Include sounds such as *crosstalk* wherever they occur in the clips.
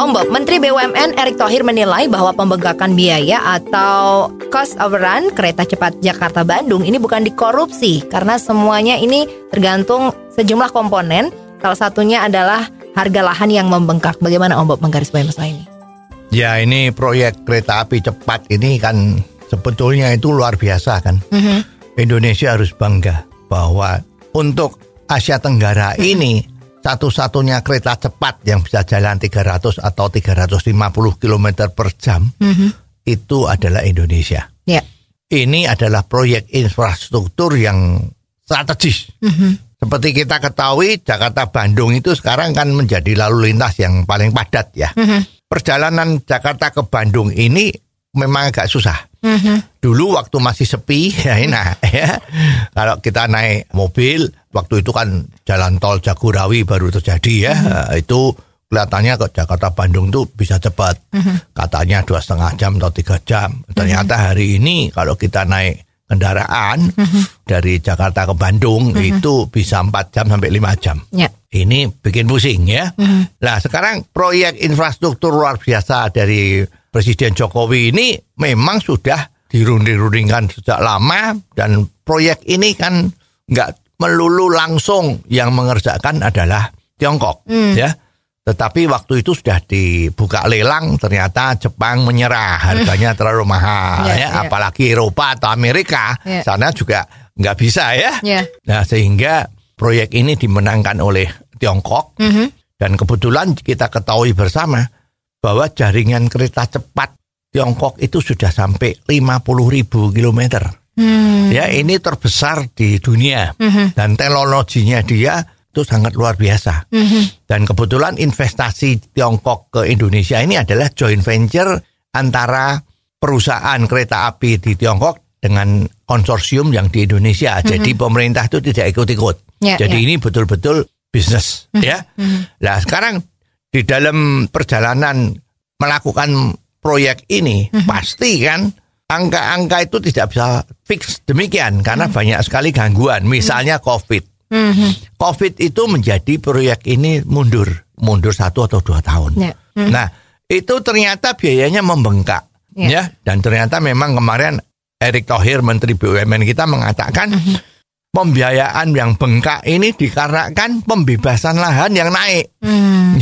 Om Bob, Menteri BUMN Erick Thohir menilai bahwa pembengkakan biaya atau cost overrun kereta cepat Jakarta-Bandung ini bukan dikorupsi karena semuanya ini tergantung sejumlah komponen. Salah satunya adalah harga lahan yang membengkak. Bagaimana Om Bob menggarisbawahi masalah ini? Ya ini proyek kereta api cepat ini kan sebetulnya itu luar biasa kan. Indonesia harus bangga bahwa untuk Asia Tenggara ini satu-satunya kereta cepat yang bisa jalan 300 atau 350 km per jam itu adalah Indonesia. Ya. Ini adalah proyek infrastruktur yang strategis. Seperti kita ketahui Jakarta Bandung itu sekarang kan menjadi lalu lintas yang paling padat ya. Perjalanan Jakarta ke Bandung ini memang agak susah. Dulu waktu masih sepi *laughs* ya nah ya. Kalau kita naik mobil waktu itu kan jalan tol Jagorawi baru terjadi ya. Itu kelihatannya ke Jakarta Bandung tuh bisa cepat. Katanya dua setengah jam atau tiga jam. Ternyata hari ini kalau kita naik kendaraan dari Jakarta ke Bandung itu bisa empat jam sampai lima jam. Ya. ini bikin pusing ya. Nah sekarang proyek infrastruktur luar biasa dari Presiden Jokowi ini memang sudah dirunding-rundingkan sejak lama dan proyek ini kan nggak melulu langsung yang mengerjakan adalah Tiongkok ya. Tetapi waktu itu sudah dibuka lelang ternyata Jepang menyerah harganya terlalu mahal Ya, ya, ya. apalagi Eropa atau Amerika Ya. sana juga nggak bisa ya. Ya. Nah sehingga proyek ini dimenangkan oleh Tiongkok dan kebetulan kita ketahui bersama bahwa jaringan kereta cepat Tiongkok itu sudah sampai 50 ribu kilometer. Ya ini terbesar di dunia dan teknologinya dia itu sangat luar biasa. Dan kebetulan investasi Tiongkok ke Indonesia ini adalah joint venture antara perusahaan kereta api di Tiongkok dengan konsorsium yang di Indonesia. Jadi pemerintah itu tidak ikut-ikut. Ya, Jadi ya. ini betul-betul bisnis ya. Nah, sekarang di dalam perjalanan melakukan proyek ini pasti kan angka-angka itu tidak bisa fix demikian karena banyak sekali gangguan. Misalnya COVID. COVID itu menjadi proyek ini mundur, mundur satu atau dua tahun. Ya. Nah, itu ternyata biayanya membengkak, Ya. ya. Dan ternyata memang kemarin Erick Thohir Menteri BUMN kita mengatakan pembiayaan yang bengkak ini dikarenakan pembebasan lahan yang naik.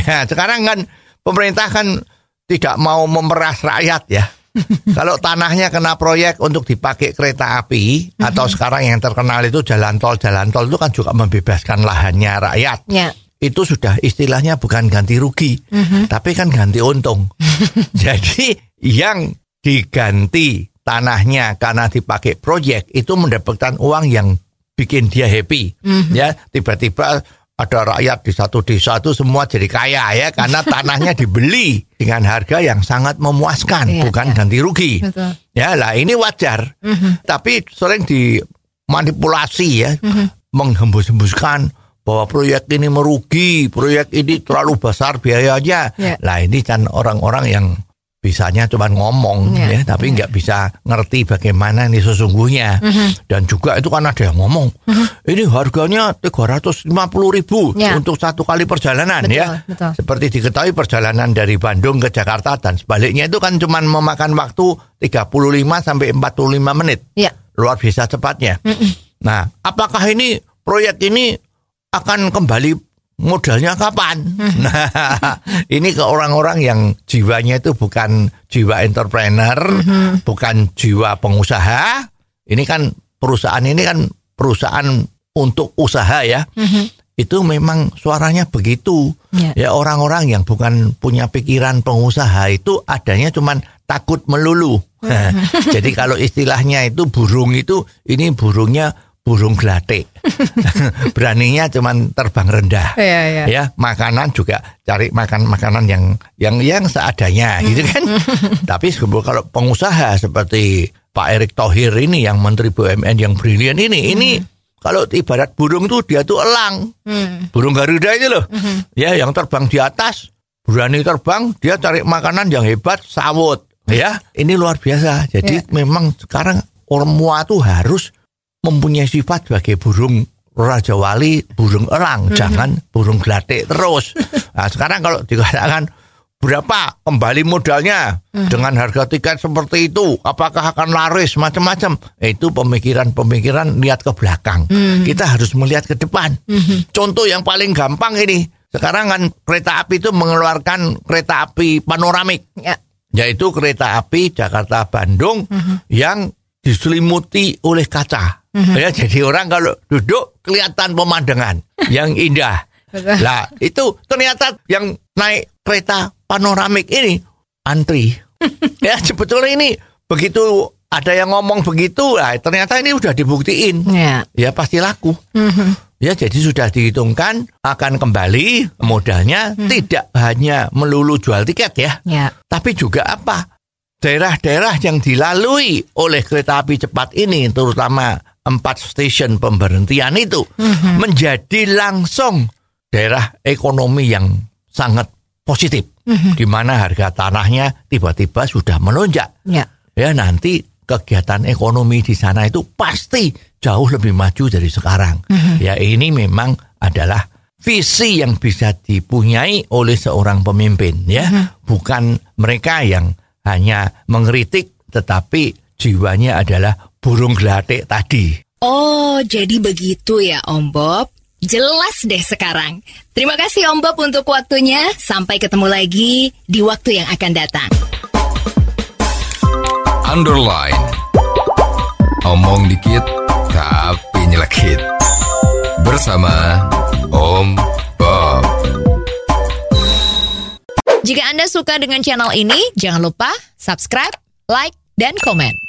Ya, sekarang kan pemerintah kan tidak mau memeras rakyat ya. *laughs* Kalau tanahnya kena proyek untuk dipakai kereta api atau sekarang yang terkenal itu jalan tol, jalan tol itu kan juga membebaskan lahannya rakyat. Ya. Itu sudah istilahnya bukan ganti rugi, tapi kan ganti untung. *laughs* Jadi yang diganti tanahnya karena dipakai proyek itu mendapatkan uang yang bikin dia happy. Ya, tiba-tiba ada rakyat di satu desa itu semua jadi kaya ya karena *laughs* tanahnya dibeli dengan harga yang sangat memuaskan, Iya, bukan iya. ganti rugi. Betul. Ya lah ini wajar. Tapi sering dimanipulasi ya, menghembus-hembuskan bahwa proyek ini merugi, proyek ini terlalu besar biayanya. Ya. Lah ini kan orang-orang yang bisanya cuma ngomong Ya, ya, tapi nggak bisa ngerti bagaimana ini sesungguhnya. Dan juga itu kan ada yang ngomong, ini harganya 350 ribu Ya. untuk satu kali perjalanan Betul, ya. betul. Seperti diketahui perjalanan dari Bandung ke Jakarta dan sebaliknya itu kan cuma memakan waktu 35 sampai 45 menit. Ya. Luar biasa cepatnya. Nah, apakah ini proyek ini akan kembali modalnya kapan? Nah, *laughs* ini ke orang-orang yang jiwanya itu bukan jiwa entrepreneur, bukan jiwa pengusaha. Ini kan perusahaan ini kan perusahaan untuk usaha ya. Itu memang suaranya begitu. Ya. Ya orang-orang yang bukan punya pikiran pengusaha itu adanya cuman takut melulu. *laughs* Jadi kalau istilahnya itu burung itu ini burungnya burung gelatik. *laughs* Beraninya cuman terbang rendah. Iya, iya. Ya, makanan juga cari makan makanan yang yang yang seadanya gitu kan. *laughs* Tapi kalau pengusaha seperti Pak Erick Thohir ini yang Menteri BUMN yang brilian ini, ini kalau ibarat burung tuh dia tuh elang. Hmm. Burung Garuda itu loh. Ya, yang terbang di atas, berani terbang, dia cari makanan yang hebat, sawut. Ya, ini luar biasa. Jadi memang sekarang orang mua tuh harus mempunyai sifat sebagai burung Raja Wali, burung elang, jangan burung gelatik terus. *laughs* Nah, sekarang kalau dikatakan berapa kembali modalnya dengan harga tiket seperti itu, apakah akan laris macam-macam? Itu pemikiran-pemikiran lihat ke belakang. Kita harus melihat ke depan. Contoh yang paling gampang ini, sekarang kan kereta api itu mengeluarkan kereta api panoramik Ya. yaitu kereta api Jakarta Bandung yang diselimuti oleh kaca. Ya, jadi orang kalau duduk kelihatan pemandangan *laughs* yang indah. Lah, itu ternyata yang naik kereta panoramik ini antri. *laughs* ya, sebetulnya ini begitu ada yang ngomong begitu, lah ternyata ini udah dibuktiin. Ya. Ya pasti laku. Ya jadi sudah dihitungkan akan kembali modalnya tidak hanya melulu jual tiket ya, Ya. tapi juga apa? Daerah-daerah yang dilalui oleh kereta api cepat ini, terutama empat stasiun pemberhentian itu, menjadi langsung daerah ekonomi yang sangat positif, di mana harga tanahnya tiba-tiba sudah melonjak. Ya. Ya nanti kegiatan ekonomi di sana itu pasti jauh lebih maju dari sekarang. Ya ini memang adalah visi yang bisa dipunyai oleh seorang pemimpin ya, bukan mereka yang hanya mengkritik tetapi jiwanya adalah burung gelatik tadi. Oh, jadi begitu ya Om Bob. Jelas deh sekarang. Terima kasih Om Bob untuk waktunya. Sampai ketemu lagi di waktu yang akan datang. Underline. Omong dikit tapi nyelekit. Bersama Om Bob. Jika Anda suka dengan channel ini, jangan lupa subscribe, like, dan komen.